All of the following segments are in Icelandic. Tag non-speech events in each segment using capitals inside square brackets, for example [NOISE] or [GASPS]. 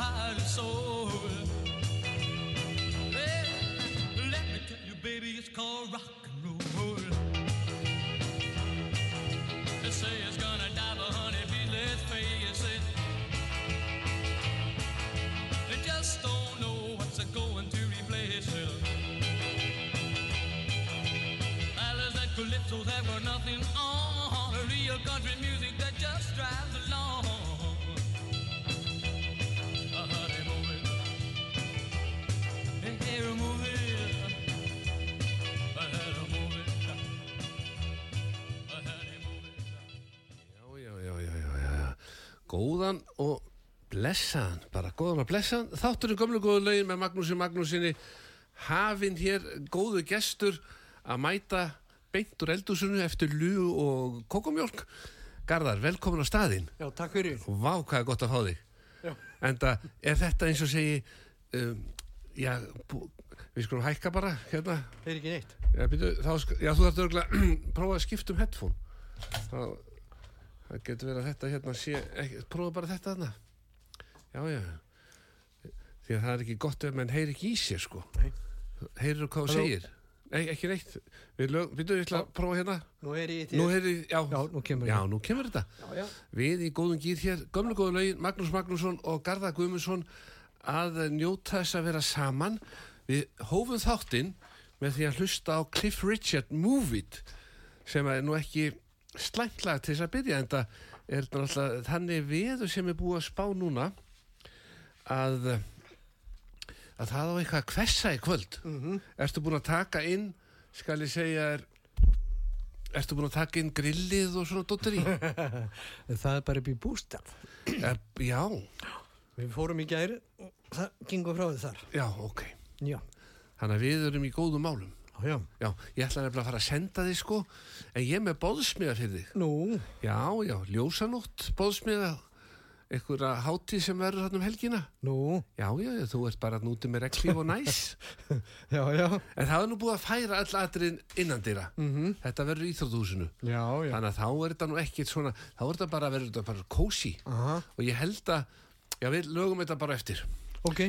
high. Góðan og blessaðan, bara góðan og blessaðan. Þátturinn gömlu góðu lögin með Magnúsi Magnúsinni. Hafinn hér góðu gestur að mæta beint úr eldúsinu eftir lú og kokomjólk. Garðar, velkomin á staðinn. Já, takk fyrir. Og vá, hvað er gott að fá þig. Já. Enda er þetta eins og segi, um, já, við skulum hækka bara, hérna. Það er ekki neitt. Já, byrju, þá, já þú þarf örgulega [CLEARS THROAT] prófa að skipta um headphone. Þá, það getur verið að þetta hérna sé, ekki, prófa bara þetta þarna. Já, já. Því að það er ekki gott ef menn heyri ekki í sér, sko. Nei. Heyrir hvað þú segir. Nei, ekki neitt. Við lög, byrju, ég ætla að prófa hérna. Nú er ég til. Nú heyri, já. Já, nú kemur Já, nú kemur þetta. Já, já. Við í góðum gýr hér, gömlu góðu lögin, Magnús Magnússon og Garðar Guðmundsson að njóta þess að vera saman. Við hófum þáttinn með því að hlusta á Cliff Richard Move It sem er nú ekki slæmtlag til þess að byrja en það er náttúrulega þannig veður sem er búið að spá núna að, að það á eitthvað að hvessa í kvöld. Mm Ertu búin að taka inn, skal ég segja þér, ertu búin að taka inn grillið og svona dóttir í? [LAUGHS] það er bara upp í bústaf. Er, já, Við fórum í gæri og það gengur frá þið þar. já, ok. Já. Þannig að við erum í góðum málum. Já, já. Ég ætla nefnilega að fara að senda þig sko, en ég er með bóðsmiða fyrir þig. Nú, Já, já, ljósanótt, bóðsmiða, einhverja hátíð sem verður hann um helgina. nú, Já, já, já, þú ert bara nútið með reglíf og næs. [LAUGHS] já, já. En það er nú búið að færa all atriðin innan dýra. Mm Þetta verður í Íþróttúsinu. Já, já. Þannig að þá er þetta nú ekkert svona, þá er þetta bara, verður þetta bara kósi. Aha, Og ég held að, já, við lögum þetta bara eftir. ok.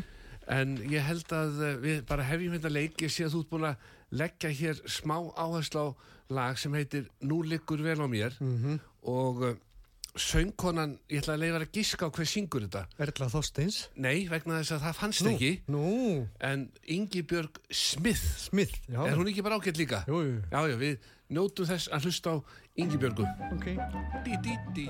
En ég held að við bara hefjum þetta leik, ég sé að þú ert búin að leggja hér smá áherslu á lag sem heitir Nú liggur vel á mér Mm og uh, söngkonan, ég ætla að leifa að giska á hver syngur þetta. Erla Þorsteins. Nei, vegna þess að það fannst Nú, ekki, Nú, en Ingi Björg Smith, Smith. Já. er hún ekki bara ágætt líka? Jú, jú. Já, já, við njótum þess að hlusta á Ingi Björgu. Ok. Dí, dí, dí.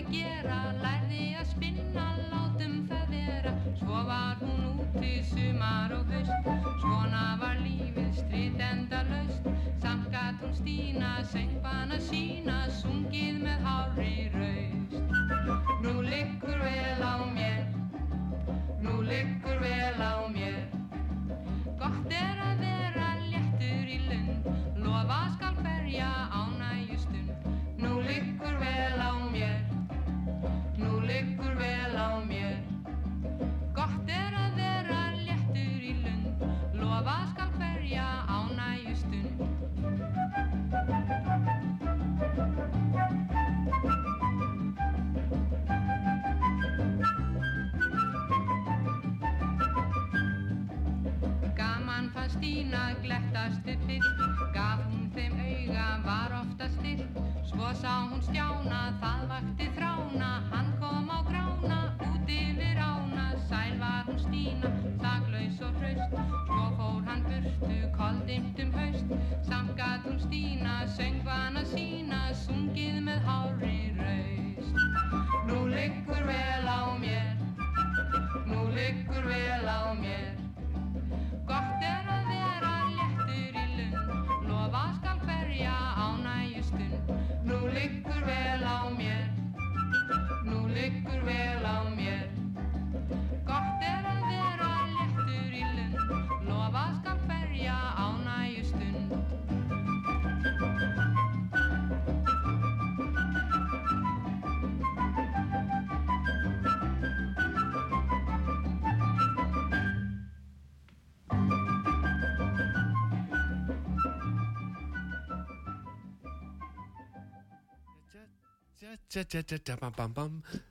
að gera, lærði að spinna, látum það vera. Svo var hún úti sumar og höst, svona var lífið stríðenda löst, samt gatt hún stína, söng bana sín.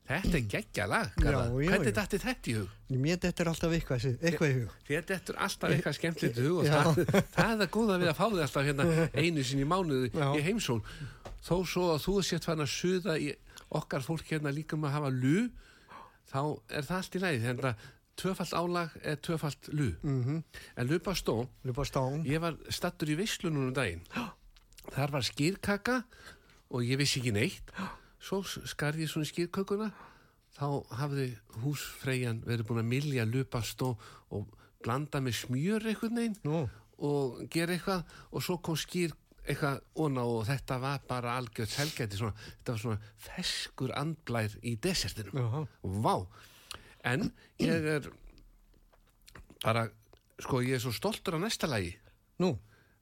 Þetta er geggja lag Hvernig já. dætti þetta í hug? Mér er alltaf eitthvað, eitthvað í hug. Þetta er alltaf eitthvað skemmtilegt í hug það, það er það góða við að fá þig alltaf hérna einu sinni í mánuði Já. í heimsól þó svo að þú sért fann að suða í okkar fólk hérna líka um að hafa lu þá er það allt í lagi þannig að tvöfalt álag er tvöfalt lu Mm -hmm. en lupa stó, Lupa stóng. ég var stattur í veislunum um daginn þar var skýrkaka og ég vissi ekki neitt svo skar ég svona skýrkökuna þá hafði húsfreyjan verið búin að milja lupa stó og blanda með smjör einhvern veginn Nú, og gera eitthvað. Og svo kom skýr eitthvað óna og þetta var bara algjörð selgæti svona, þetta var svona feskur andblær í desertinum. Jaha. Vá, en ég er bara, sko ég er svo stoltur af næsta lagi. Nú.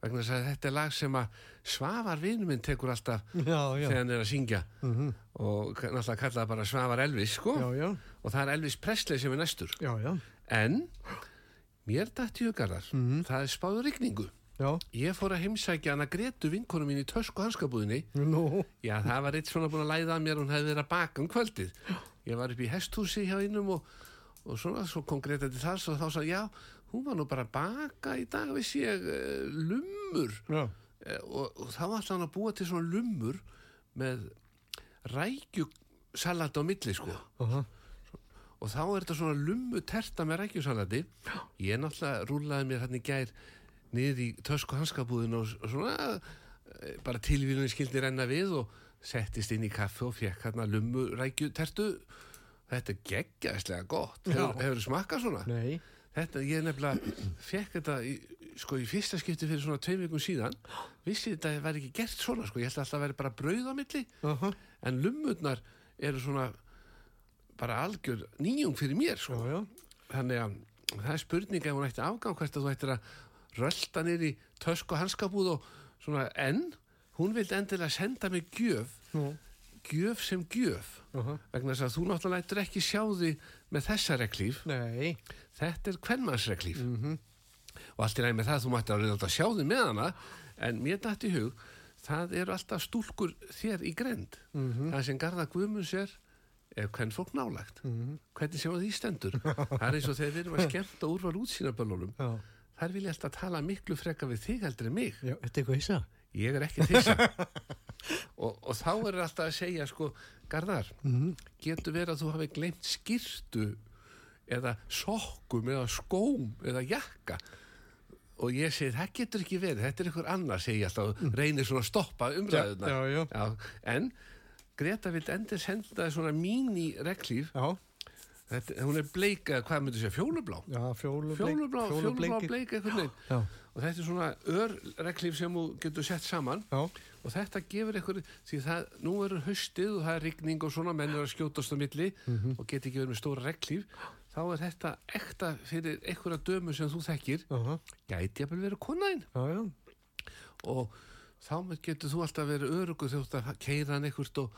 Vegna þess að þetta er lag sem að Svavar vinnu minn tekur alltaf Já, já. þegar hann er að syngja Mhm. og náttúrulega kalla það bara Svavar Elvis sko Já, já. og það er Elvis Presley sem er næstur Já, já. en mér dætti hugarðar Mhm. það er spáður rigningu Já. Ég fór að heimsækja hana Gretu vinkonu mín í tösku hanskabúðinni. Nú. Já, það var eitt svona búin að læða að mér hún hefði verið að baka um kvöldið. Ég var upp í hesthúsi hjá innum og, og svona, svo kom Greta til þess og þá sagði, já, hún var nú bara að baka í dag, vissi ég, uh, lummur. Já. Eh, og, og þá var hann að búa til svona lummur með rækjusalat á milli, sko. Aha. Og þá er þetta svona lummu terta með rækjusalati. Ég náttúrulega rúlaði mér hann í gær niður í tösku hanskabúðin og svona eh, bara tilvílunni skildi renna við og settist inn í kaffi og fekk hann lummu rækjutertu. Þetta er geggjaðislega gott. Hefur, hefur smakkað svona? Nei. Þetta, ég nefnilega fekk þetta í, sko í fyrsta skipti fyrir svona tveim vikum síðan vissi þetta væri ekki gert svona sko, ég held að það væri bara brauð á milli Aha. en lummurnar eru svona bara algjör nýjung fyrir mér Já, sko. já. þannig að það er spurning ef hún ættir afgang hvert að þú ættir að rölda niður í tösku og hanskabúð og svona en hún vildi endilega senda mig gjöf Nú. gjöf sem gjöf Aha. vegna þess að þú náttúrulega ættir ekki sjá því með þessa reglíf Nei. þetta er kvenmannsreglíf Mhm. og allt í ræði með það þú mætti að sjá því með hana en mér dætti í hug það eru alltaf stúlkur þér í grend Mhm. það sem Garða Guðmunds er er hvern fólk nálagt Mhm. hvernig sem að því stendur það er eins og þegar við erum að skemmta úrval útsýnaböllunum Já. þær vilja alltaf tala miklu freka við þig heldur en mig Já, þetta er eitthvað hissa. Ég er ekki þessa [LAUGHS] og, og þá er alltaf að segja sko, Garðar, Mhm. getur verið að þú hafi glemt skýrtu eða sokkum eða skóm eða jakka og ég segi það getur ekki verið, þetta er ykkur annar segi ég alltaf, reynir svona að stoppa umræðuna Mm. Já, já. en Greta vill endur senda svona mín í reglíf Já. Þetta, hún er bleik eða hvað myndi segja, fjólublá? Já, fjólubleik. fjólublá, fjólublá fjólubleik. bleik. einhvern veginn. Já, og þetta er svona örreglíf sem þú getur sett saman. Já, og þetta gefur ykkur því það, nú eru haustið og það er rigning og svona menn eru að skjótast á milli Mhm. og geti ekki verið með stóra reglíf. Þá er þetta ekta fyrir einhverja dömu sem þú þekkir. Já, gæti jafnvel verið konaðinn og þá getur þú alltaf verið örugur þegar þú ert að keira hann eitthvað og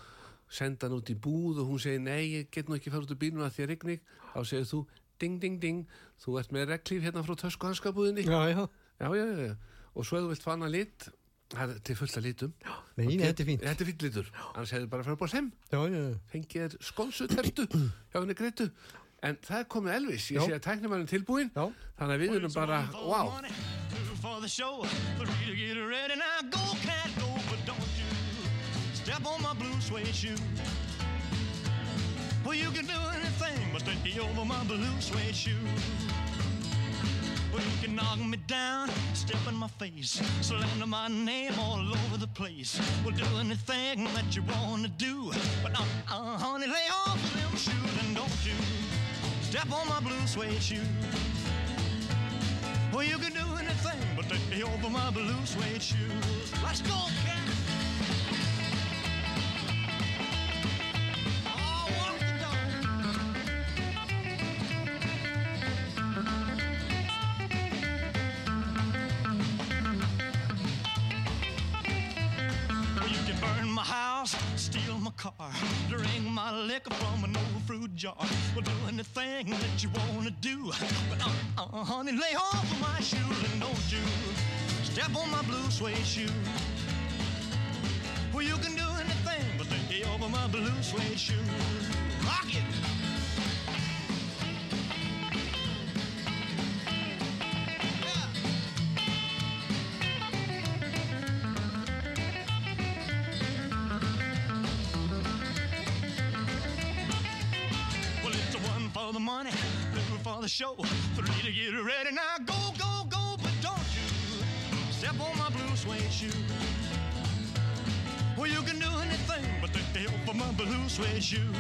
senda hann út í búð og hún segir nei, ég get nú ekki fara út úr bílnum að því að rigning þá segir þú ding, ding, ding þú ert með reglíf hérna frá tösku hanskabúðinni Já, já. já, já, já, og svo ef þú vilt fanna lit það er til fulla litum. Nei, þetta er fínt. þetta er fínt litur, annars hefur bara farið búið sem Já, já, já. fengið er skónsutertu hjá henni greitu en það er komið Elvis, ég Já. sé að tæknumærin tilbúin Já. þannig að við erum bara, wow suede shoe. Well, you can do anything but take over my blue suede shoe. Well, you can knock me down, step in my face, slander my name all over the place. Well, do anything that you want to do, but uh, uh, honey, lay off them shoes and don't you step on my blue suede shoe. Well, you can do anything but take over my blue suede shoes. Let's go, cat. Car, drink my liquor from an old fruit jar. Well, do anything that you wanna do. But uh, uh, honey, lay off of my shoes and don't you step on my blue suede shoe. Well, you can do anything but lay over my blue suede shoes. Rock it. Show, three to get ready. Now go, go, go, but don't you step on my blue suede shoe. Well, you can do anything but the help for my blue suede shoe.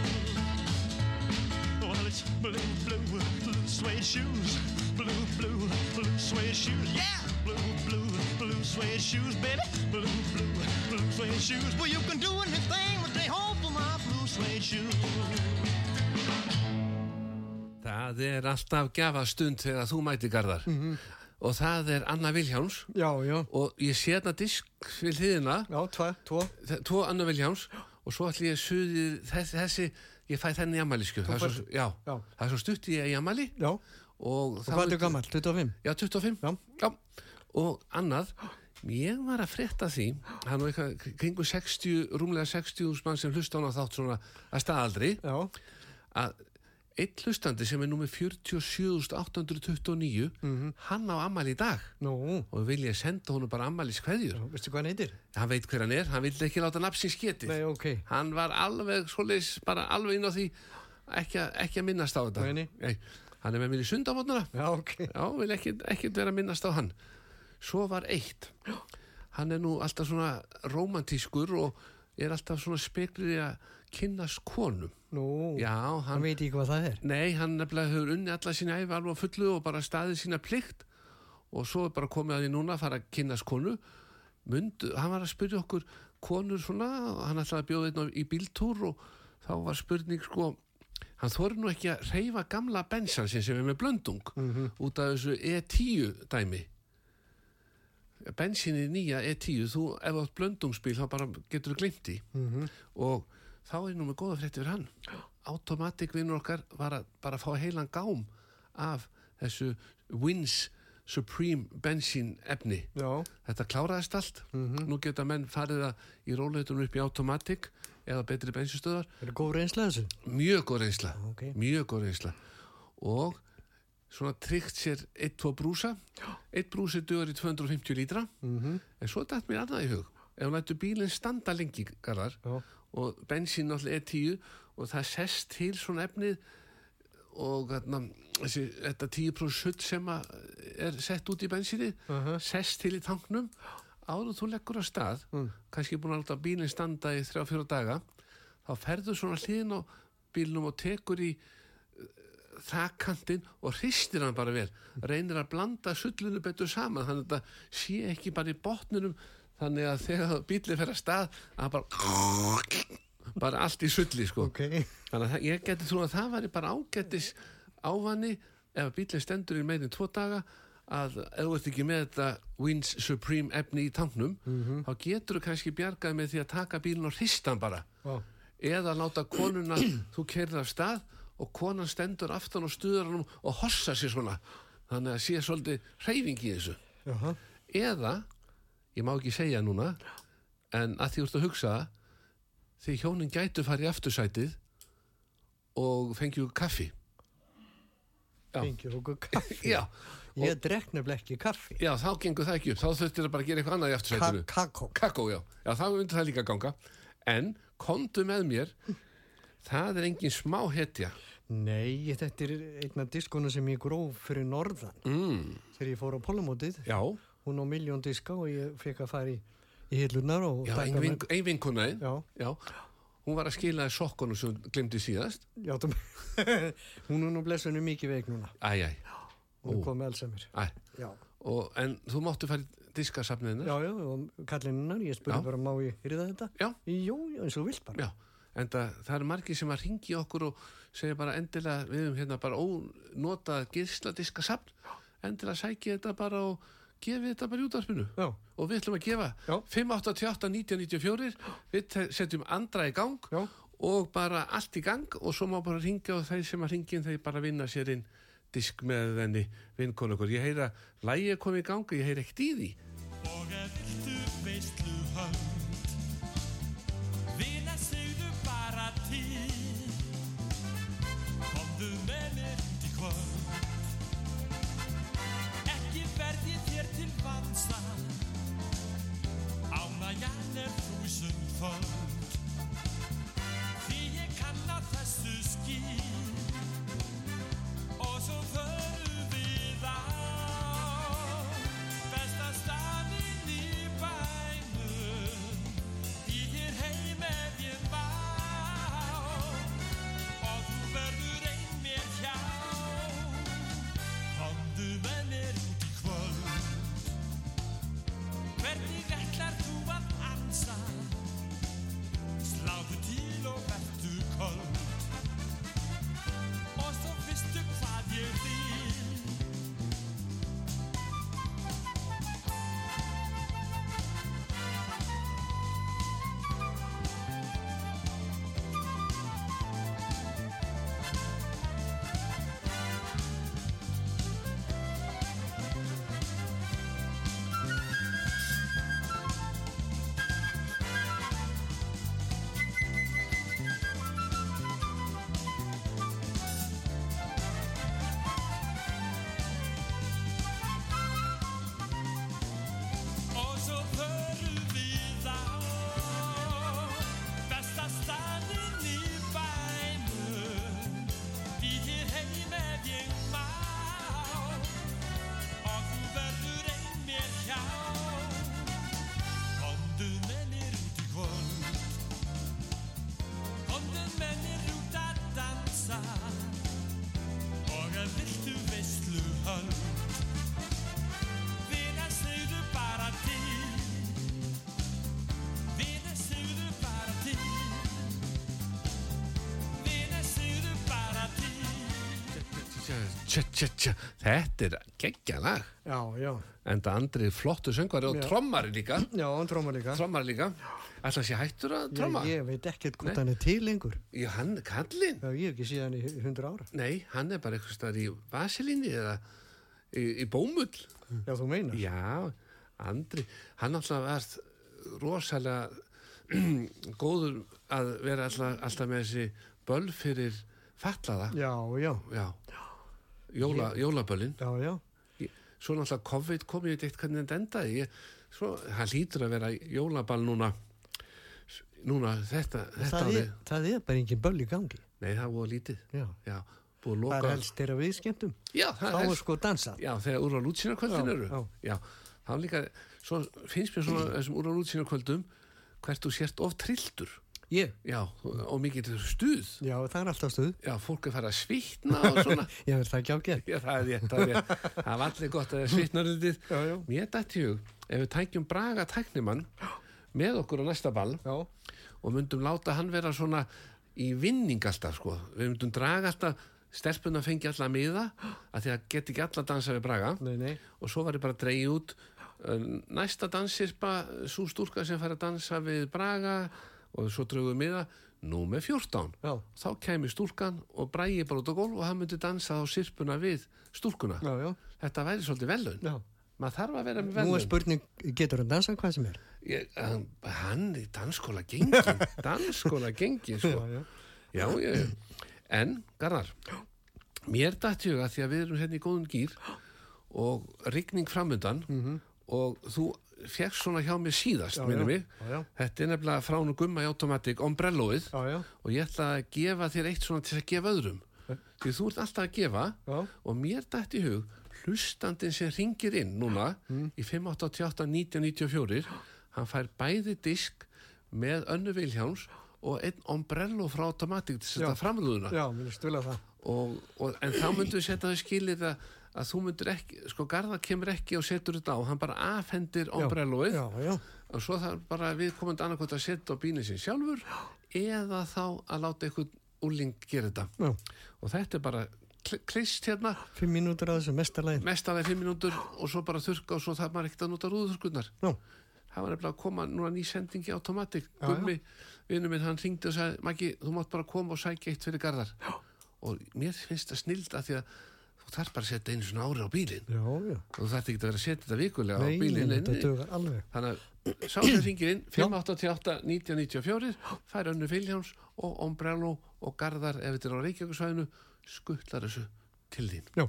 Well, it's blue, blue, blue suede shoes. Blue, blue, blue suede shoes. Yeah! Blue, blue, blue suede shoes, baby. Blue, blue, blue suede shoes. Well, you can do anything but they hope for my blue suede shoes. Það er alltaf gjafastund þegar þú mæti garðar og það er Anna Viljáns Já, já. og ég sé hérna disk við hliðina, Já, tva, tvo. tvo Anna Viljáns og svo ætlum ég suði þessi, þessi ég fæ þenni í ammælisku það, er svo- já, það er svo stutt ég í ammæli Já. og, Og hvað er þú gammal? 25? Já, 25 Já. og annað ég var að frétta því hann var eitthvað kringu 60 rúmlega 60 mann sem hlusta á hana þátt svona að staðaldri Já. að einn hlustandi sem er númið 47.829 hann á ammæli í dag. Nú, og vil ég senda honum bara ammælis kveðjur já, veistu hvað hann heitir? hann veit hver hann er, hann vildi ekki láta nafnsins getið Nei, ok. hann var alveg svoleiðis, bara alveg inn á því ekki, að- ekki að minnast á þetta. Nei, hann er með mér í sundamotnuna Já, ok. já, vil ekki, ekki vera að minnast á hann. Svo var eitt. Hann er nú alltaf svona romantískur og er alltaf svona speklið að kynnast konum Nú, já, hann hann veit ekki hvað það er. Nei, hann nefnilega hefur unni alla sína æfi alveg á fullu og bara staðið sína plikt. Og svo er bara komið að því núna að fara að kynast konu. Mund, hann var að spyrja okkur konur svona, hann ætlaði að bjóða einn í bíltúr og þá var spurning sko, hann þóri nú ekki að reyfa gamla bensansin sem er með blöndung út af þessu E10 dæmi. Bensinni nýja E10 þú, ef átt blöndungsbíl þá bara getur þú glimt í og þá er nú með góða frétti fyrir hann. Automatic vinnur okkar var að bara fá heilan gám af þessu Wins Supreme bensín efni. Já. þetta kláraðist allt. Nú geta menn farið að í róleitunum upp í Automatic eða betri bensinstöðar Er það góð reynsla þessu? mjög góð reynsla. Ok. mjög góð reynsla. Og svona tryggt sér eitt, tvo brúsa. Eitt brúsi dugur í 250 lítra. -hmm. en svo dætt mér annað í hug ef hún lætur bílinn standa lengi garðar og bensín náttúrulega er 10 og það sest til svona efnið og þarna, þessi, þetta 10% sutt sem er sett út í bensíni sest til í tanknum. Áður þú leggur á stað kannski búin að láta bílinn standa í 3-4 daga þá ferður svona hliðin á bílnum og tekur í þakkantinn og hristir hann bara vel. Reynir að blanda sullinu betur saman þannig að þetta sé ekki bara í botninum þannig að þegar bílið fer að stað að bara bara allt í sulli sko Ok. þannig að ég geti trú að það væri bara ágættis ávanni ef bílið stendur í meðin tvo daga að ef þú ert ekki með þetta Wins Supreme efni í tanknum þá getur þú kannski bjargað með því að taka bílinn og hrista hann bara Já. eða láta konuna þú kerði af stað og konan stendur aftan og stuður hann og hossa sér svona þannig að sé svolítið hreyfing í þessu Jaha. eða, ég má ekki segja núna en að því ert að hugsa því hjónin gætu farið aftursætið og fengið kaffi. Fengið okkur [LAUGHS] kaffi. já, Ég drekk nefnilega ekki kaffi. já, þá gengur það ekki upp þá þurftir það bara að gera eitthvað annað í Ka aftursætinu kakó. kakó, já, já, þá myndi það líka ganga en, komdu með mér það er engin smá hetja Nei, þetta er einn af diskona sem ég gróf fyrir norðan. mm, Þegar ég fór á Pólamótið, já, hún á miljón diska og ég fekk að fara í, í hillunar og já, ein, vink, ein vinkunaðin Já, já, hún var að skila þér sokkunum sem glemdi síðast já, það [LAUGHS] hún er nú blessunni mikið veik núna. æj, æj, Hún er komið Alzheimer. Já, og, en þú máttu fara í diskasafniðina já, já, og kallinnar, ég Já. spurði bara, má ég yrða þetta? Já. Jú, já, eins og vilt bara. Já, en það, það er margir sem að ringi okkur og segja bara endilega við höfum hérna bara ónotað gísladiskasafn endilega sæki þetta bara og gefi þetta bara í útvarpinu. Já, og við ætlum að gefa Já. 588 1994 við setjum andra í gang Já. og bara allt í gang. Og svo má bara ringja og þeir sem að ringin þeir bara vinna sér inn disk með þenni vinkonu okkur ég heyra, lægi er komið í gang og ég heyra ekkert í því. Og ef fun. Til og verðu köld þetta er geggja lag já, já. en það andri flottu söngvari og trommari líka Já, tróma líka. trommari líka að sé hættur að Ég, tromma ég veit ekkert hvort Nei. hann er til lengur. Já, hann, kallinn Já, ég hef ekki séð hann í hundra ára. Nei, hann er bara eitthvað staðar í vasilíni eða í, í bómull. Já, þú meinar. Já, Andri, hann alltaf var rosalega [CLEARS THROAT] góður að vera alltaf, alltaf með þessi böll fyrir fallaða. Já, já, Já, Jóla, jólaböllin. já, já. Svo náttúrulega COVID kom ég eitt hvernig þetta endaði. Ég, svo, hann hlýtur að vera jólaball núna, núna þetta, þetta Það er, það er bara engin böll í gangi. Nei, það voru lítið. Já. Já, Það er helst þeirra það Þá er sko dansað. Já, þegar úr á lútsínarkvöldin Já, eru. þá líka, svo finnst mér svona þessum úr á lútsínarkvöldum hvert þú sért of trilltur. Ég? Já, og mikið stuð. Já, það er alltaf stuð. Já, fólk er farið að svitna og svona. [LAUGHS] Ég verð það ekki ágæð. Já, það er rétt, það er rétt. Það var allir gott að það svitnar undir. Já, já. Mér dætti hug, ef við tækjum Braga tæknimann með okkur á næsta ball Já, og myndum láta hann vera svona í vinning alltaf, sko. Við myndum draga alltaf, stelpuna fengi alltaf miða, að því að get ekki alla dansa við Braga nei, nei. og svo var ég bara að dreigja út uh, næsta dansirpa, svo stúrka sem fær að dansa við Braga og svo drögum við miða, nú með 14 Já, þá kæmi stúlkan og bræði bara út á gólf og hann myndi dansa á sirpuna við stúlkuna. já, já. Þetta væri svolítið velun. já. Maður þarf að vera með Nú er velun. spurning, getur hann dansað hvað sem er? Ég, hann, hann er dansskóla gengin, [LAUGHS] dansskóla gengin, sko. já. Já. En, Garðar, mér dætti huga því að við erum hérna í góðum gýr og rigning framundan og þú fegst svona hjá mér síðast, minnum mig. Já. Þetta er nefnilega frá nú gumma í automatic ombrelloið og ég ætla að gefa þér eitt svona til að gefa öðrum. Því þú ert alltaf að gefa Já. og mér dætti í hug hlustandinn sem ringir inn núna Mm. í 588 1994 hann fær bæði disk með önnu Vilhjáns og einn ombrello frá automatic til að setja framlúðuna Já, mér finnst vilja það. og, og, en þá myndu við setja þau skilið að, að þú myndur ekki, sko Garðar kemur ekki og setur þetta á, hann bara afhendir ombrelloið Já, já. og svo þarf bara viðkomandi annarkvæmt að setja á bílinn sin sjálfur eða þá að láta einhvern úling gera þetta. Já, og þetta er bara kl- klist hérna. Fimm mínútur að þessu mestarlegin. mestalega fimm mínútur og svo bara þurrka og svo þarf maður ekkert að nota rúðuþurkurnar Já, það var nefnilega að koma núna ný sendingi automatik Já, Gummi, vinnu minn, hann ringdi og sagði Maggi, þú mátt bara koma og sækja eitt fyrir garðar. Já. og mér finnst það snild að því að þú þarf bara að setja einu svona ári á bílinn. Já, já. og þú þarf ekki að vera að setja þetta vikulega Nei, á bílinn þannig að sá sem ringir inn [CLEARS THROAT] 588 1994 fær önnu Viljáns og Ombrello og Garðar ef þetta er á Reykjavíkusvæðinu skuttlar þessu til þín. Já,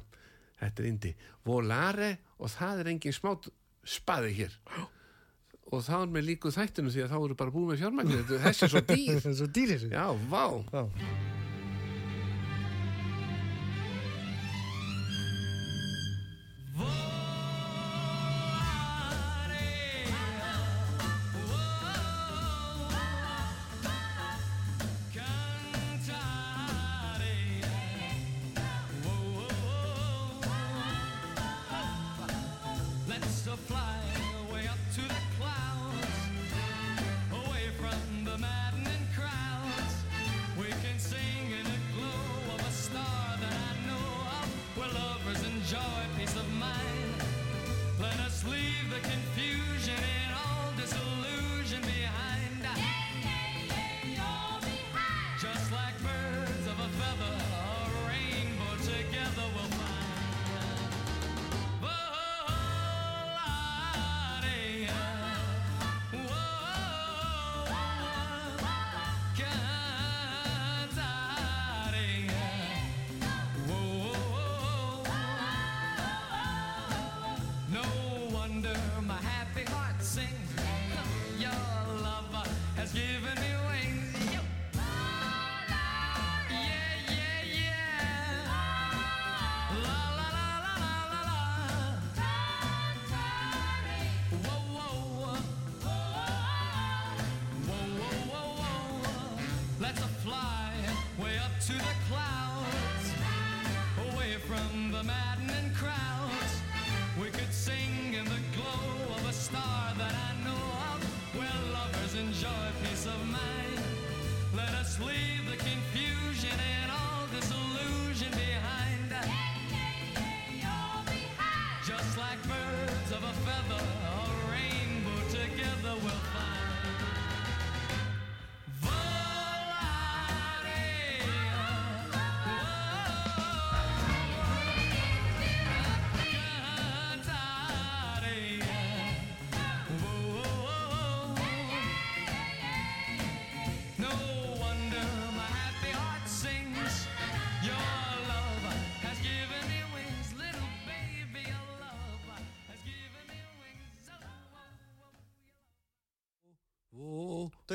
þetta er indi Volare og það er engin smá spaði hér. Og þá er með líku þættinu því að þá eru bara búið með fjármækni þessi er svo dýr. [LAUGHS] Það er já, vá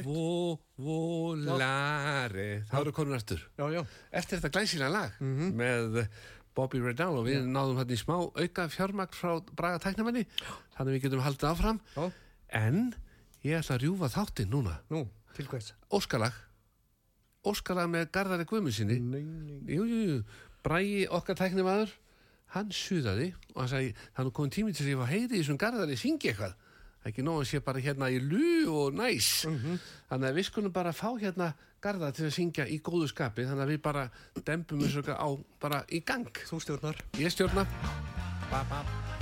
Vo, vo, volare. Það eru konur aftur. Já, já. Eftir þetta glæsilega lag með Bobby Reddown og við náðum hérna í smá auka fjármagn frá Braga tæknamanni þannig við getum haldið áfram. Já. en ég ætla að rjúfa þáttinn núna. Nú, Til hvers? Óskalag. Óskalag með Garðari Guðmundsinni Nei, nei. Jú, jú, jú, Bræi okkar tæknimaður hann suðaði og hann sagði það nú komin tími til þess að heyri í þessum Garðari syngi eitthvað ekki nóg að sé bara hérna í lú og næs þannig að við skulum bara fá hérna Garðar til að syngja í góðu skapi þannig að við bara dembum þessu á bara í gang Þú stjórnar. Ég stjórna ba, ba.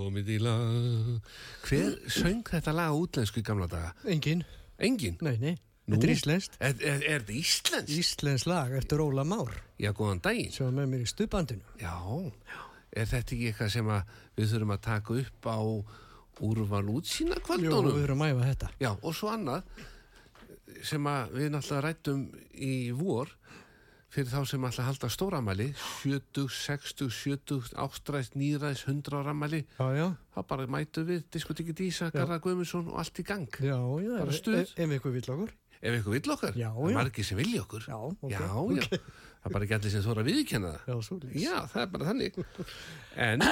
Komið í lag hver söng þetta lag útlensku í gamla daga? Engin. Engin? Nei, nei. Nú? Þetta er íslenskt. Er, er, er þetta íslensk? Íslensk lag eftir Óla Már Já, góðan daginn sem var með mér í stuðbandinu. Já, er þetta ekki eitthvað sem að við þurfum að taka upp á úrval útsýna Jú, kvöldunum? við erum að æfa þetta. Já, og svo annað sem að við náttúrulega rættum í vor fyrir þá sem alltaf halda stóramæli 70, 60, 70, ástræðs, nýræðs, 100 áramæli þá bara mætu við diskotekki Dísa, Garðar Guðmundsson og allt í gang. Já, já. Bara ef- stuð. Ef, ef ykkur vill okkur. ef ykkur vill okkar, Já, það er margir sem vilja okkur. Já, ok, já, það er bara ekki allir sem þóra að viðkenna það. Já, það er bara þannig. En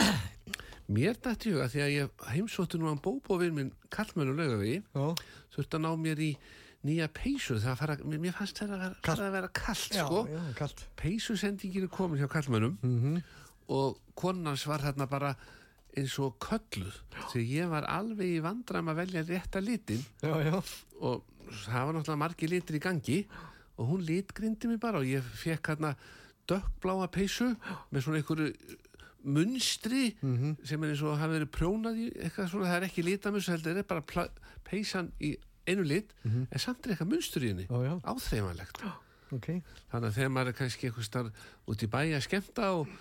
mér dætti huga því að ég heimsóttu nú að bóbóvinn minn Kallmennu laugavi Já. þurfti að ná mér í nýja peysu það að fara, mér mér fannst þetta að vera, Kalt. að vera kallt Já, sko. já, kallt. peysusendingin er komin hjá Kallmennum Mhm. og konans var þarna bara eins og kölluð því ég var alveg í vandram að velja rétta litin Já, og það var náttúrulega margi litir í gangi og hún litgrindi mig bara og ég fekk hérna dökkbláa peysu með svona einhverju munstri sem er eins og hafi verið prjónað í eitthvað svona, það er ekki litamus heldur, það er bara peysan í einu lit en samt er eitthvað munstur í henni já. áþreifanlegt Ok. þannig að þegar maður er kannski eitthvað starf út í bæ að skemmta og,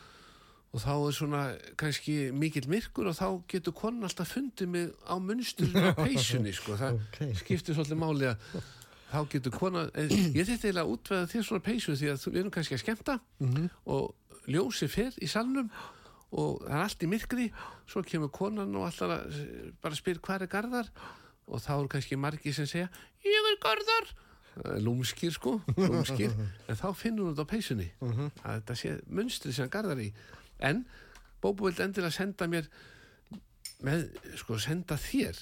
og þá er svona kannski mikill myrkur og þá getur konan alltaf fundið mig á munsturinn á peysunni sko. það [LAUGHS] Ok. skiptir svolítið máli að þá getur konan en ég þetta eiginlega útveða þér svona peysu því að við erum kannski að skemmta og ljósi fer í salnum og það er allt í myrkri svo kemur konan og alltaf að, bara spyr hvað er garðar og þá eru kannski margi sem segja ég er garðar. Lúmskir sko, lúmskir, en þá finnur hún þetta á peysunni, að þetta sé munstri sem garðar í. En Bóbo vildi endilega senda mér, með, sko, senda þér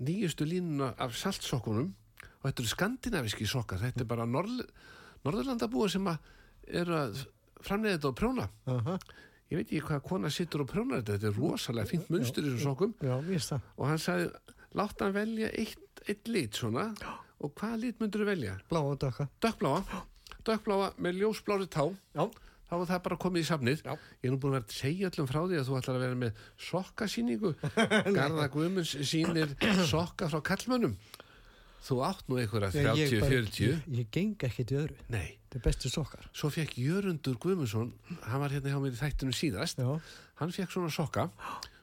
nýjustu línuna af saltsokkunum. Og þetta eru skandinaviski sokkar, þetta er bara norð, norðurlandabúa sem að eru að framleiða þetta og prjóna. Aha. Ég veit ekki hvað kona sittur og prjónar þetta, þetta er rosalega fínt munstur í þessum sokkum. Já, og hann sagði, látt hann velja eitt, eitt lit svona og hvaða lit myndur þú velja? Blá og dökka. Dökkbláa, dökkbláa með ljósblári tá Já. þá var það bara komið í safnið Já. ég er nú búin að vera að segja öllum frá því að þú ætlar að vera með sokkasýningu [LAUGHS] Garða Guðmunds sýnir [CLEARS THROAT] sokka frá kallmönnum þú átt nú einhverja Ég- ég bara- 30-40 Ég, ég geng ekkert í öðru. nei, Þetta er bestu sokkar. svo fekk Jörundur Guðmundsson hann var hérna hjá mér í þættinu síðast Já. hann fekk svona sokka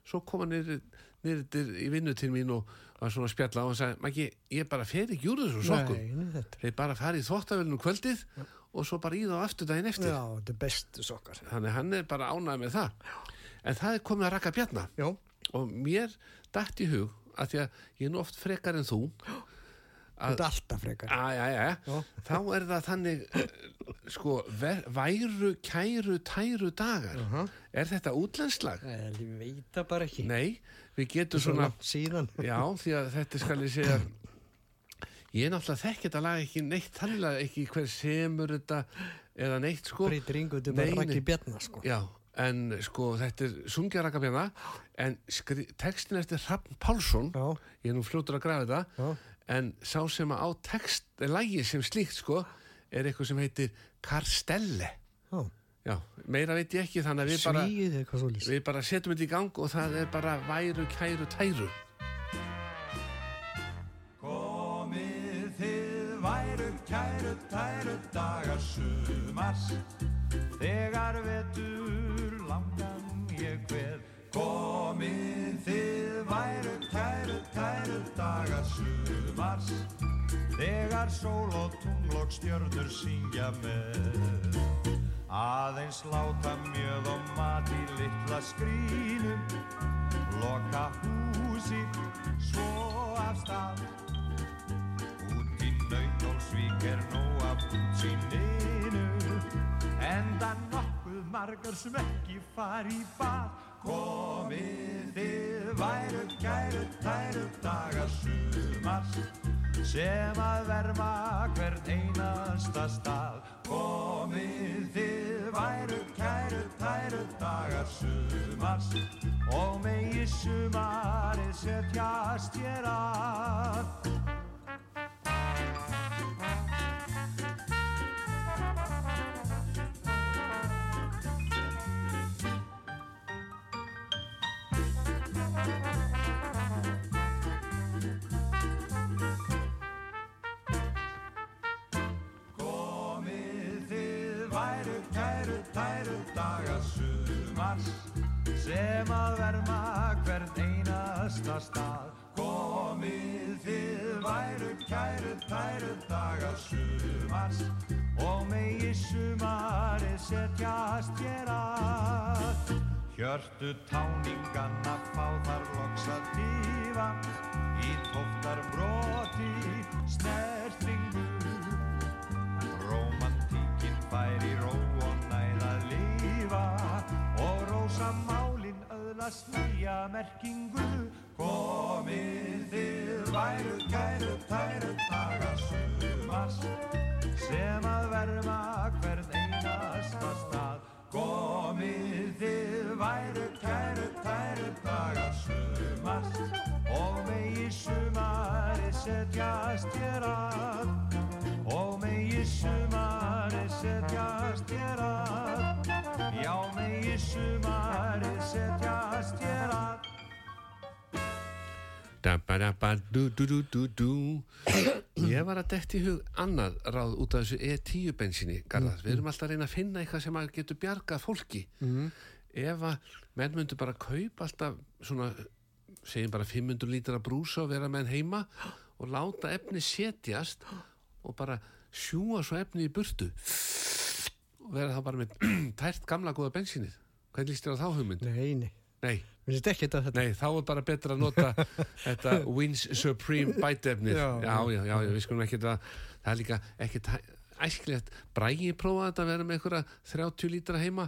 svo kom hann niður, niður í vinnu til mín og var svona að spjalla og hann sagði, Maggi, ég bara fer ekki úr þessum sokkum þeir bara fara í þvóttavölinu kvöldið og svo bara í þá aftur daginn eftir Já, þetta er bestu sokkar. þannig hann er bara ánægð með það en það er komið að rakka bjarna Já. og mér dætt í hug að því að ég er nú oft frekar en þú frekar. Að, að, að, Já. þá er það þannig eh, sko, ver, væru kæru tæru dagar er þetta útlenslag? Ég veit það bara ekki. Nei, við getum Svo svona síðan. já, því að þetta skal ég segja ég er náttúrulega þekk þetta lag ekki neitt þannig ekki hver semur þetta eða neitt sko Breytir yngu, þetta er bara rakki bjarnar, sko. Já, en sko þetta er sungjarakabjana en skri, textin eftir Hrafn Pálsson Já. ég er nú fljótur að grafa þetta Já. En sá sem að á text lægi sem slíkt sko er eitthvað sem heitir Karstelle Já. Já, meira veit ég ekki þannig að við bara, Svíð lýst. við bara setjum þetta í gang og það er bara væru, kæru, tæru Komið þið væru kæru tæru dagar sumars Þegar vetur langan ég hver Komið þið væru kæru tæru dagar sumars. Þegar sól og tungl og stjörnur syngja með. Aðeins láta mjöð og mat í litla skrínum Loka húsi svo af stað. Út í nautólsvík er nóg af útsýninu. Enda nokkuð margar sem ekki fari í bað Komið þið væru kæru tæru dagar sumars sem að verma hvern einasta stað. Komið þið væru kæru tæru dagar sumars og megi sumarið setjast hér að sem að verma hvern einasta stað. Komið þið væru kæru tæru dagar sumars og megi sumarið setjast hér að. Hjörtu táninganna fá þar loks að tífa í tóftar broti snertingu. Öðlast nýja merkingu. Komið þið væru kæru tæru dagar sumars sem að verma hvern einasta stað. Komið þið væru kæru tæru dagar sumars og megi sumarið setjast hér að Ég var að detti í hug annað ráð út af þessu E10 bensinni, Garðar. Við erum alltaf að reyna að finna eitthvað sem að getur bjargað fólki. Ef að menn myndu bara kaupa alltaf svona, segjum bara 500 lítra brúsa og vera með hann heima og láta efni setjast og bara sjúa svo efni í burtu og vera þá bara með [CLEARS THROAT] tært gamla góða bensinnið. Hvernig líst þér á þá hugmynd? Nei, nei. Nei, Mér finnst ekki þetta nei, þá er bara betra að nota [LAUGHS] þetta Wins Supreme bætefnið. Já, Já, já, já, já, við skulum ekki það, það er líka ekki æskilegt. Bræði prófaði þetta að vera með einhverja 30 lítra heima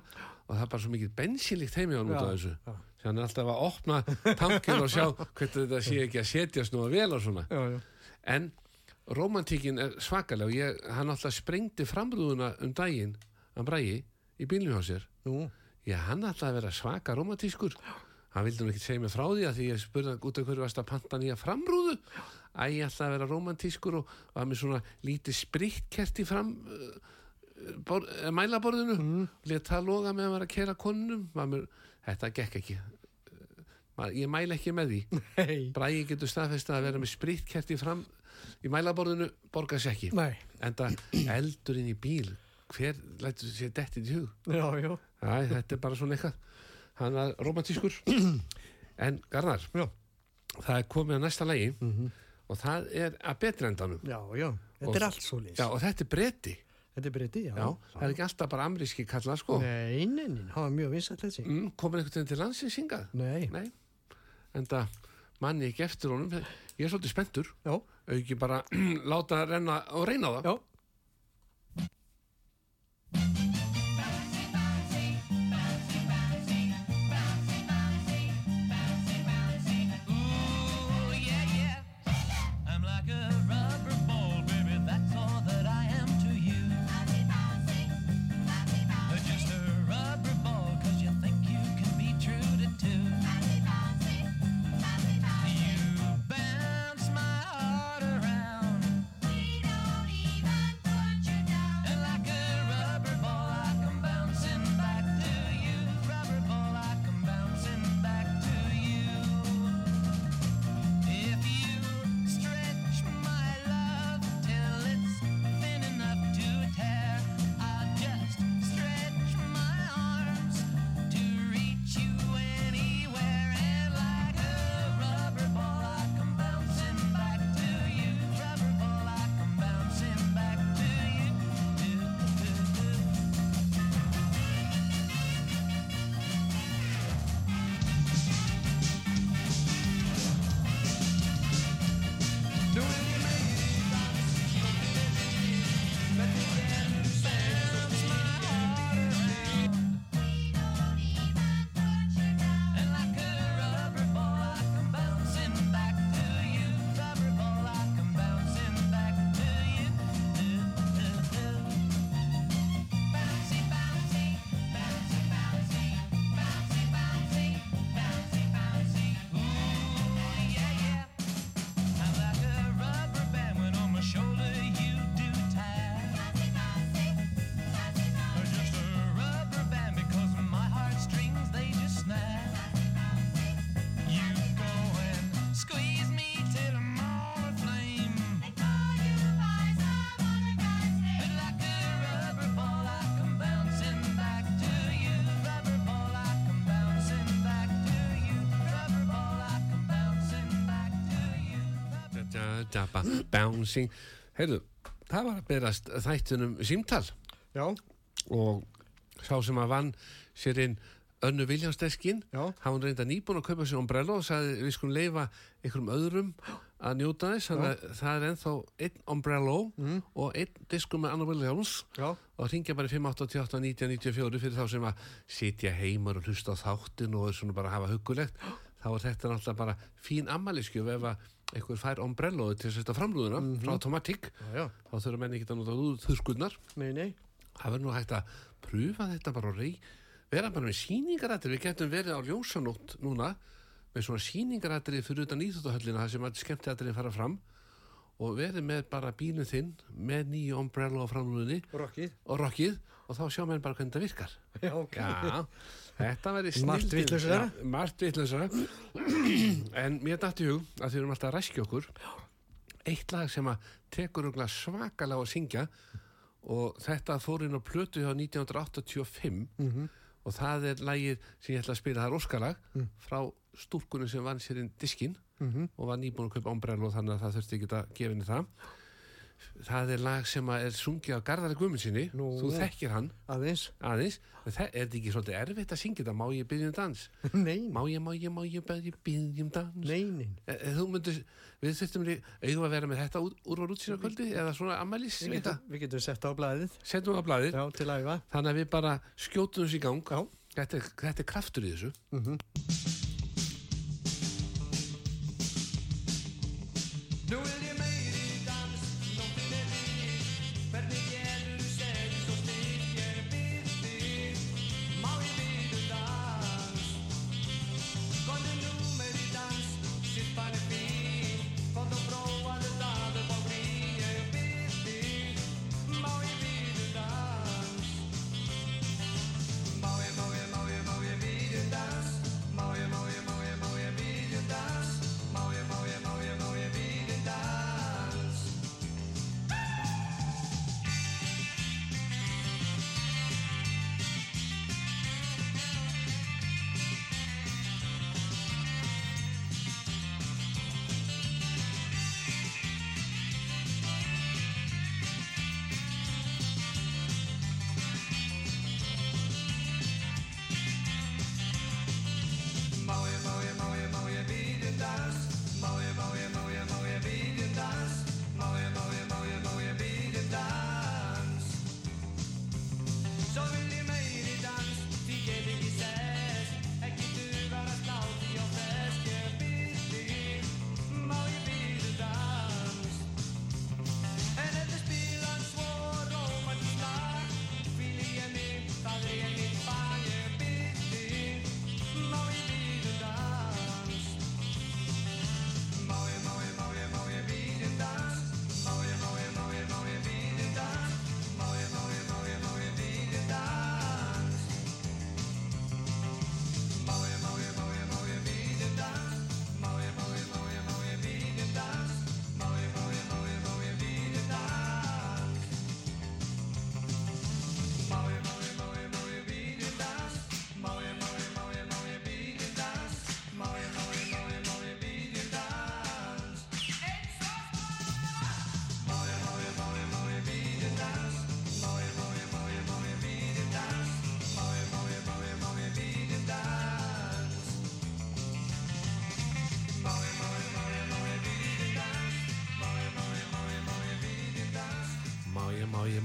og það er bara svo mikið bensinlíkt heimi á Já, þessu. já. Þannig hann er alltaf að opna tankinn og sjá hvernig þetta sé ekki að setjast nú að vel og svona. Já, já. En romantíkin er svakalega og ég, hann alltaf sprengdi framrúðuna um daginn, hann bræði, í bílnum hjá sér. Já, hann ætlaði að vera svaka romantískur. Hann vildi nú ekki segja mig frá því að því ég spurði hann út af hverju varst að panta nýja framrúðu. Æ, ég ætlaði að vera romantískur og var með svona lítið sprittkert í fram uh, bor, uh, mælaborðinu. Mm. Lét það loga með að vera að kera konunum. Mér, þetta gekk ekki. Uh, Ég mæla ekki með því. hei. Bræði getur staðfest að vera með spritkert í fram í mælaborðinu borgar sér ekki. Nei. En það eldur inn í bíl. Hver lætur sér dettið í hug? Já, já. Æ, þetta er bara svona eitthvað hann er romantískur [CLEARS THROAT] en Garðar, Já. það er komið að næsta lægi og það er að betri endanum Já, já. Þetta Og- er allt svo lýs. já, og þetta er breyti Þetta er breyti, já. já, það er ekki alltaf bara amríski kallar sko Nei, nei, nei. Það var mjög vinsætt þessi. mm, komin einhvern veginn til landsins hingað Nei. Nei. en það manni ekki eftir honum ég er svolítið spenntur Já, auki bara [CLEARS THROAT] láta renna og reyna á það já. Da, da, ba, bouncing. Heyrðu, það var að berast þættunum símtal. Já, og sá sem að vann sér inn önnu Viljánsdeskin Já. hann reynda nýbúin að kaupa sér umbrella og sagði við skulum leifa einhverjum öðrum að njóta þess. Þannig að það er ennþá einn umbrella og einn diskur með Anna Williams já. og ringja bara í 588 1994 fyrir þá sem að sitja heimar og hlusta á þáttin og svona bara hafa hugulegt þá er þetta náttúrulega bara fín ammæliskjöf ef að einhver fær ombrelloðu til að setja framlúðuna frá Automatic Já, já. þá þurfa menn ekki að nota út þurskunnar Nei, nei. það verður nú hægt að pröfa þetta bara og rey, vera bara með sýningarættir við getum verið á ljósanótt núna með svona sýningarættir fyrir utan íþjóttahöllina það sem að skemmtirættirinn fara fram og verið með bara bílinn þinn með nýju umbrella á framlúðinni Rokkið. og og þá sjá menn bara hvernig það virkar Já, ok. Já, þetta Margt vitlausara. Margt vitlausara [CLEARS THROAT] En mér dætti hug að þið erum alltaf að ræskja okkur. Eitt lag sem að tekur svakalega að syngja og þetta fór inn á plötu hjá 1985 og það er lagið sem ég ætla að spila það er óskalag frá stúrkunum sem vann sér inn diskinn og var nýbúin að kaupa ombrell og þannig að það þurfti ekki að gefa henni það það er lag sem er sungið á Garðari Guðmundsinni þú þekkir hann. Aðeins. aðeins. Það er þetta ekki svolítið erfitt að syngja þetta? Má ég byrja um dans? [LAUGHS] Nei, má ég, má ég, má ég byrja um dans? Nei, nei. E, e, þú myndir, við þurftum eigum að vera með þetta út, úr var útsýna kvöldi eða svona ammælis Við getum, við getum sett á blæðið. á blaðið. Já, til að æfa. þannig að við bara skjótum þessu í gang. Já. þetta, er- þetta er kraftur í þessu. Nú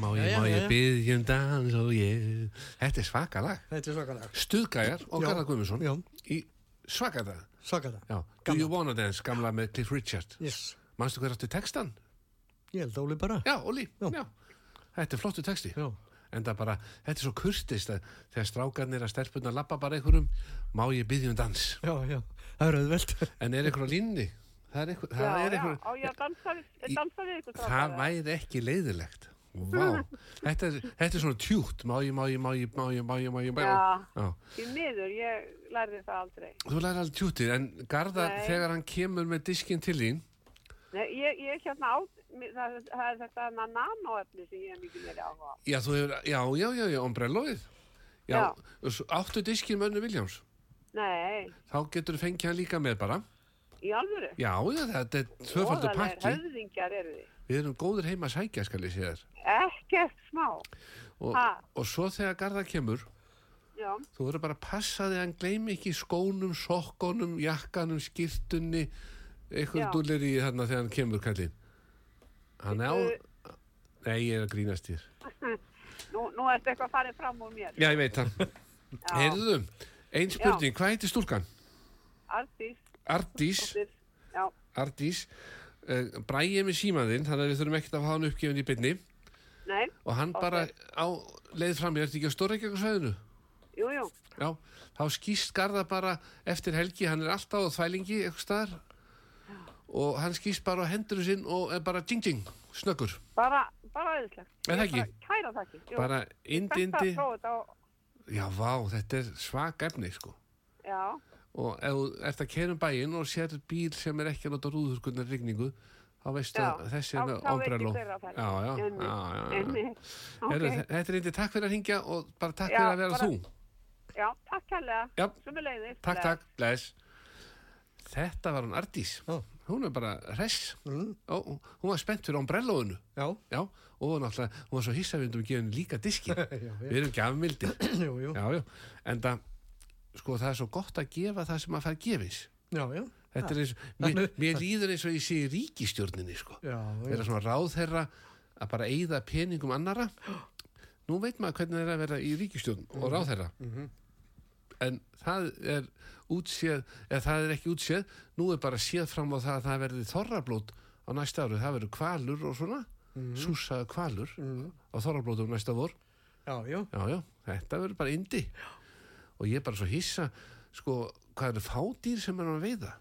má ég, Jæja, má ég byrja um dans og ég þetta er svaka lag Þetta er svakalega. Stuðgæjar og Já. Garðar Guðmundsson Já. í svaka dag Svakalega. Já, Do You Wanna Dance, gamla með Cliff Richard Yes. Manstu hver áttu textan? Ég held Óli bara. Já, Óli, Já. já. Þetta er flottu texti Já. En það bara, þetta er svo kurtist að þegar strákarnir að stelpunna lappa bara einhverjum má ég byggja um dans Já, já. Það er auðvelt. En er einhver á línni? Það er einhver, Já, það er já, einhver á ég að dansa við, Í- dansa við ykkur Það væri ekki leiðilegt Vá, þetta er, þetta er svona tjútt Má ég, má ég, má ég, má ég, má ég, má ég, Já. Því miður, ég lærði það aldrei. Þú lærir alveg tjúttið En Garðar, Nei. þegar hann kemur með diskinn til þín Nei, ég, ég hérna á, það, það er þetta hana nanoefni sem ég er mikið meiri áhuga á. Já, þú hefur, já, já, já, já, ombrelloið Já, já. áttu diskinn með önnu Viljáms Nei, Þá getur þú fengið hann líka með bara í alvöru. Já, já, þetta er tvöfaldur pakki höfðingjar eru þið. Við erum góður heima að sækja, skal ég segja þér Ekkert smá. og, og svo þegar Garðar kemur Já, Þú verður bara að passa þig að hann gleymi ekki skónum, sokkonum, jakkanum, skýrtunni, eitthvað Já. dullir í þarna þegar hann kemur kallinn. Hann er á... Bíddu. Nei, ég er að grínast þér. [LAUGHS] nú, nú ertu eitthvað farið fram úr mér. Já, ég veit það. [LAUGHS] Já, Heyrðu, ein spurning, hvað heitir stúlkan? Artís, Ardís, já, Ardís, uh, bræðið með símaðinn, þannig að við þurfum ekkert að hafa hann uppgefin í byrni og hann Ok. bara á leið fram, ég ert ekki á Stórreikjagsvæðinu? jú, jú, Já, þá skýst Garðar bara eftir helgi, hann er alltaf á þvælingi eitthvað staðar og hann skýst bara á hendur sinn og er bara ding ding, snöggur bara, bara auðvitað. Er það ekki? Kæra það ekki. Jú, bara indi indi þetta er svak efni sko já, og ef þú ert að kera um bæinn og sér bíl sem er ekki að nota rúðurkunnar rigningu þá veistu já. að þessi er með þá veit ég ombrello hver á ferð. já, já, já, já, já. einmitt. Heyrðu, Ok. þetta er indi takk fyrir að hringja og bara takk Já, fyrir að vera bara- þú Já, takk kærlega. Já. Sumuleiðis. takk, takk, bless þetta var hún Ardís Já. hún er bara hress Mm. Ó, hún var spennt fyrir já, og náttúrulega, hún var svo hissavindum að gefa henni líka diski [LAUGHS] við erum [CLEARS THROAT] já, en það sko það er svo gott að gefa það sem að fær gefis Já, já. þetta er eins, mér, mér líður eins og ég sé í ríkistjórninni sko. Já, já. vera svona ráðherra að bara eyða peningum annara nú veit maður hvernig það er að vera í ríkistjórn og ráðherra. En það er útséð eða það er ekki útséð nú er bara séð fram á það að það verði þorrablót á næsta ári, það verður kvalur og svona, súsaðu kvalur á þorrablótum næsta vor. Já, já. já, já, þetta verður bara indi og ég er bara svo hissa sko, hvað eru fádýr sem er að veiða?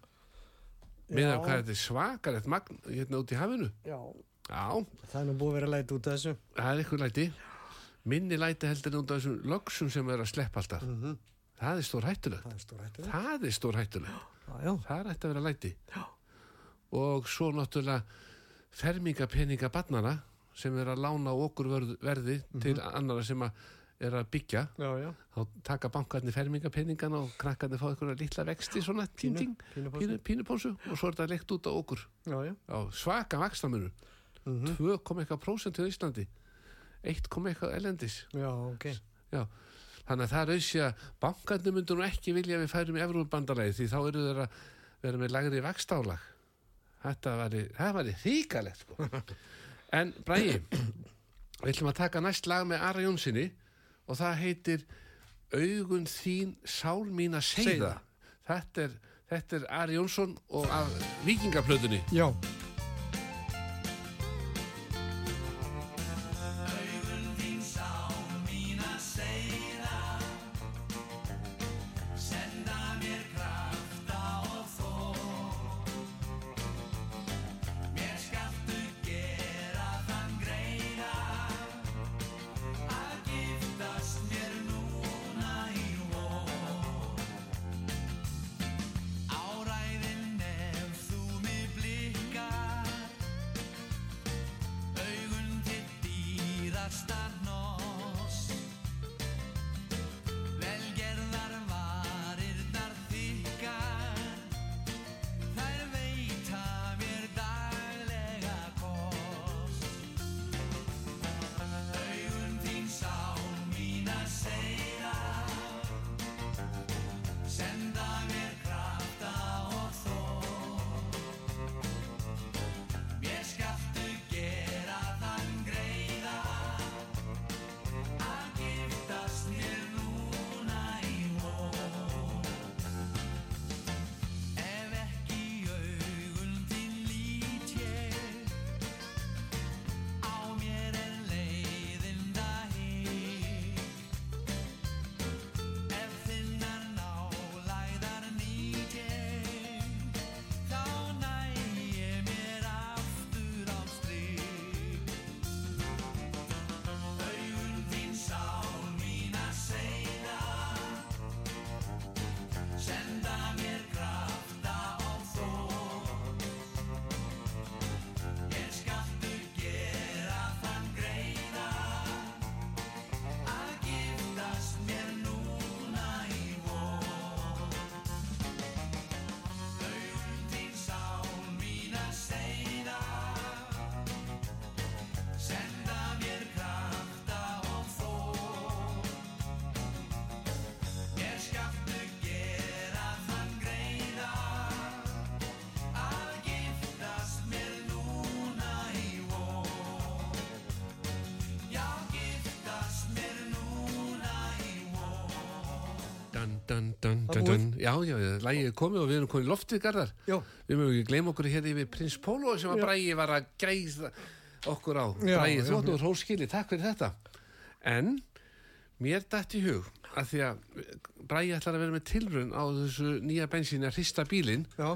Með Já. að hvað þetta er svakalegt magn hérna út í hafinu? Já. já, Það er nú búið að vera læt út af þessu. það er eitthvað læti. Minni læti heldur út af þessum lögsum sem er að sleppa alltaf. Er stór hættulegt Það er stór hættu. það er stór hættulegt það er ætti að vera læti. Já. og svo náttúrulega fermingapeninga barnana sem er að lána okkur verði til annara sem að er að byggja Já, já. þá taka bankarnir fermingapenningana og krakkarnir fá einhverja litla vexti svona ting, ting, pínupósu. pínu, pínupósu og svo er þetta leikt út á okkur Já, svaka vakstamunu mm -hmm. 2,1% í Íslandi 1,1 elendis Já, ok. Já, þannig að það er auðvitað að bankarnir myndur nú ekki vilja að við færum í Evrópandalagi því þá eru þeir að vera með lagri vakstálag þetta væri þýkalegt sko. [LAUGHS] en Bræði við ætlum að taka næst lag með Ara Jónssoni og það heitir Augun þín sál mín að Seiða. þetta er, þetta er Ari Jónsson og af vikingaplötunni Já. Dun, dun, dun, já, já, lægið er komið og við erum komið í loftið garðar. Já. við mögum ekki gleyma okkur hér yfir Prins Pólo sem að Bræði var að gæða okkur á. Bræði, þú áttu já. hróskili, takk fyrir þetta. En mér dætt í hug að því að Bræði ætlar að vera með tilrun á þessu nýja bensíni að hrista bílinn. Já.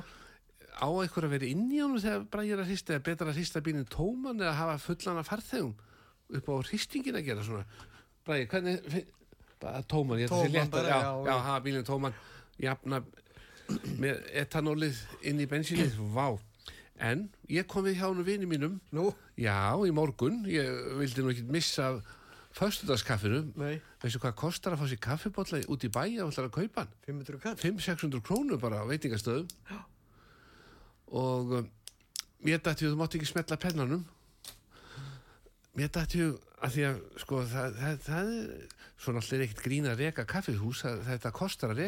á eitthvað að vera inn í honum þegar Bræði er að hrista eða betra að hrista bílinn tóman eða hafa fullan af farþegum upp á hristingin að gera svona? Bræði, hvernig tóman, ég ætla að sé léttar já, já, já, já. hafa bílinn tóman jafna með etanólið inn í bensínið vá, en ég kom við hjá nú vini mínum Nú? já, í morgun, ég vildi nú ekki missa föstudagskaffinu Nei. veistu hvað kostar að fá sér kaffibotla út í bæja og ætlar að kaupa hann 500 kall? 500-600 krónur bara á veitingastöðum og um, mér dætti þú mátt ekki smetla pennanum mér dætti þú að því að sko það, það, það svona allir ekkert grín að reka kaffihús þetta kostar að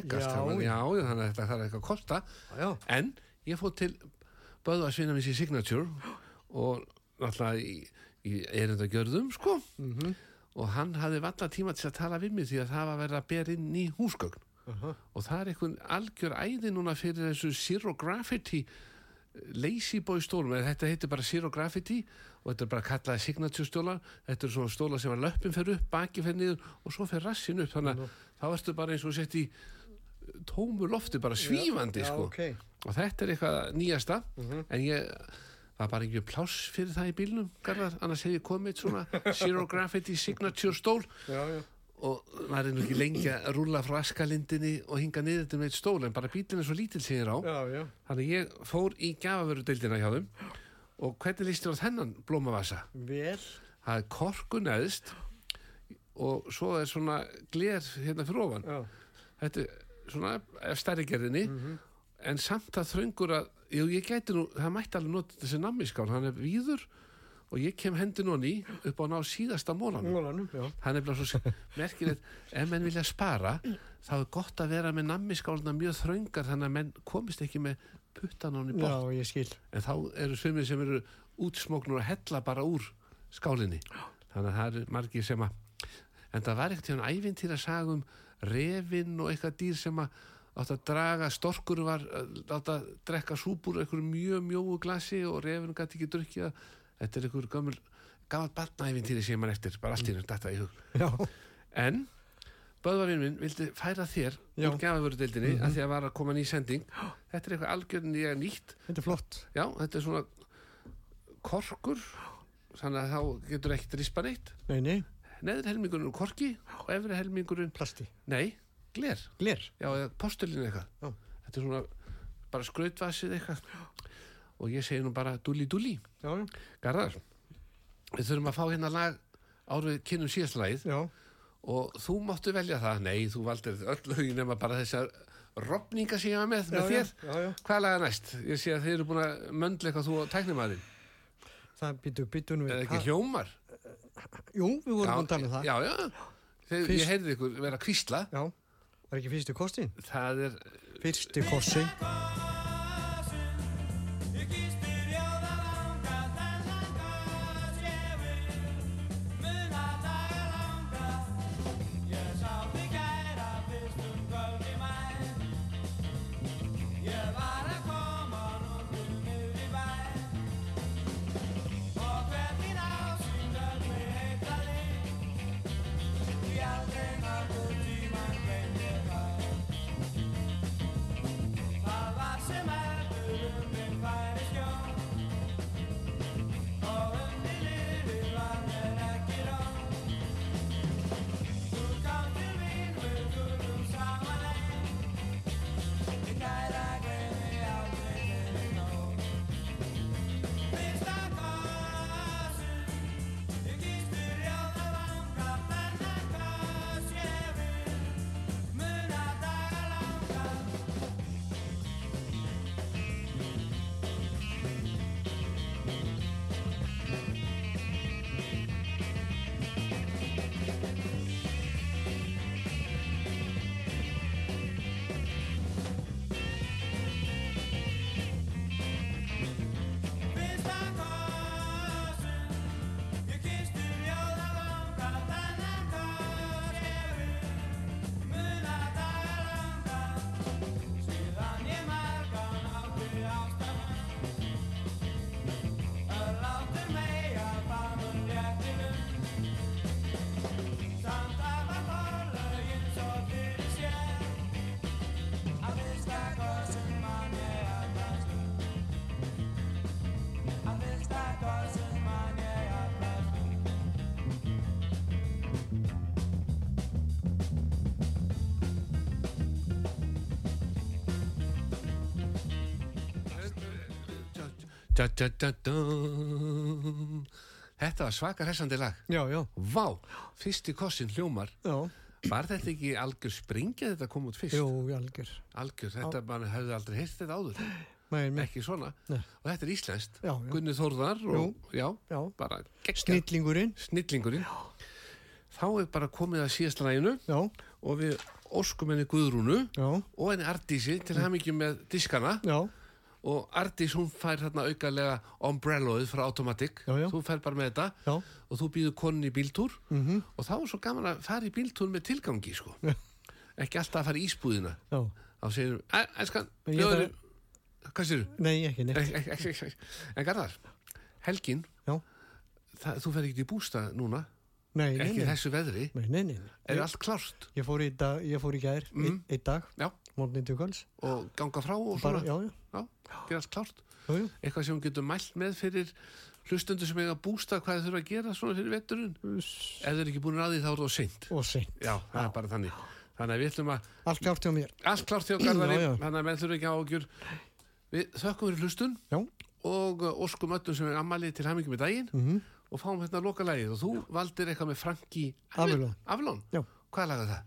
já, þannig að þetta þarf eitthvað að kosta. Já, en ég fór til Böðu að svinna mér sér Signature og náttúrulega í, í erindagjörðum sko. Mhm. og hann hafði valla tíma til að tala við mig því að það var að vera að bera inn í húsgögn. Aha. og það er einhvern algjör æði núna fyrir þessu Zero Graffiti Lazy Boy stólum þetta heitir bara Zero Graffiti og þetta er bara kallaði Signature stólar. Þetta er svona stólar sem að löppin fer upp baki fer niður og svo fer rassin upp. Þannig að þá ertu bara eins og sett í tómu lofti bara svífandi já, sko. ok. og þetta er eitthvað nýjasta. En ég það var bara ekki pláss fyrir það í bílnum Garðar, annars hef ég komið svona Zero Graffiti Signature stól. Já, já. Og maður er nú ekki lengi að rúlla frá askalindinni og hinga niður til með eitt stól en bara bílinn er svo lítil sem ég er á Já, já. þannig ég fór í gafavörudeildina hjá þeim og hvernig líst þér á þennan blómavasa? Vel. Það er korku neðst og svo er svona gler hérna fyrir ofan Já. þetta er svona ef stærri gerðinni en samt að þröngur að jú, ég gæti nú, það mætti alveg nota þessi nammiskál, hann er víður og ég kem hendin honni upp á ná síðasta mólanum já. það er bara svo merkilegt ef menn vilja spara þá er gott að vera með nammiskáluna mjög þröngar þannig að menn komist ekki með puttan hann í Já, bort skil. en þá eru svimir sem eru útsmóknur að hella bara úr skálinni. Þannig að það eru margir sem að en það var ekkert hérna ævintýra sagum refin og eitthvað dýr sem að átt að draga, storkur var að átt að drekka súpur einhverju mjög mjóu glasi og refin gæti ekki drukkja þetta er einhver gammal barnaævintýri sem mann eftir bara allt í hérna þetta í hug Já. en Böðvarinn minn vildi færa þér úr gafavörudeildinni mm að því að var að koma ný sending [GASPS] þetta er eitthvað algjörnlega nýtt Þetta er flott. Já, þetta er svona korkur þannig að þá getur ekkert rispa neitt Nei, nei. neður helmingurinn úr korki og efri helmingurinn Plasti. nei, gler, Gler. já, eða postulinn eitthvað Já. þetta er svona bara skrautvassið eitthvað og ég segi nú bara Já, já. Garðar, við þurfum að fá hérna lag árið kynum síðastlagið Já. og þú máttu velja það nei, þú valdir öll lögin nema bara þessar rofninga sem ég var með, með Já, já, þér já, já. hvað laga næst? Ég sé að þið eru búin að möndla eitthvað þú og tæknimaðurinn Það býtu, býtu nú eða við. ekki hljómar Jú, við vorum búin að tala um það. Já, já, Þegar, Fyrst- ég heyrði ykkur vera að kvísla Já. Var ekki fyrstu kostin? það er, Fyrsti kossi. Da, da, da, þetta var svaka hressandi lag Já, já. Vá, fyrsti kossin hljómar Já. Var þetta ekki algjör springja þetta kom út fyrst? Jú, algjör. Algjör, þetta mann hefði aldrei heyrt þetta áður Nei, nei. ekki svona Nei. og þetta er íslenskt, Já, já. Gunni Þórðar og já, Já. bara geggja Snillingurinn. snillingurinn þá er bara komið að síðast læginu Já, og við óskum henni Guðrúnu já, og henni Ardísi til mm. með diskana já, og Ardís hún fær hérna aukalega umbrelloið frá Automatic. Já, já. þú fær bara með þetta. Já, og þú býður konni í bíltúr. Mhm, og þá er svo gaman að fara í bíltúr með tilgangi sko. ekki alltaf að fara í ísbúðina. Já. þá segir þú, hvað sér Nei, ekki neitt. En Garðar, helgin þú fer ekki í bústað núna? Nei, ekki nei. þessu veðri? Nei, er allt klárt? Ég fór í dag, ég fór í gær, mm. Einn dag, já, morgun til kvölds. og ganga frá og Bara, svona já, já, já, gera allt klárt eitthvað sem getur mælt með fyrir hlustundur sem eiga bústað hvað þau þurfa að gera svona fyrir vetturinn ef þau eru ekki búin að því þá er það seint Og seint. já, það er bara þannig þannig að við ætlum að Allt klárt hjá mér. allt klárt hjá Garðari þannig að menn þurfa ekki áhugjur við þökkum fyrir hlustun Já. og uh, óskum öllum sem er ammali til hamingi með daginn Mhm. og fáum hérna loka lagið og þú valdir eitthvað með Franki? Já. Hvað lagað það?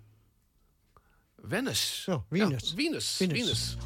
Wennis. Ja, Venus. Oh, ja, Venus. Venus. Venus.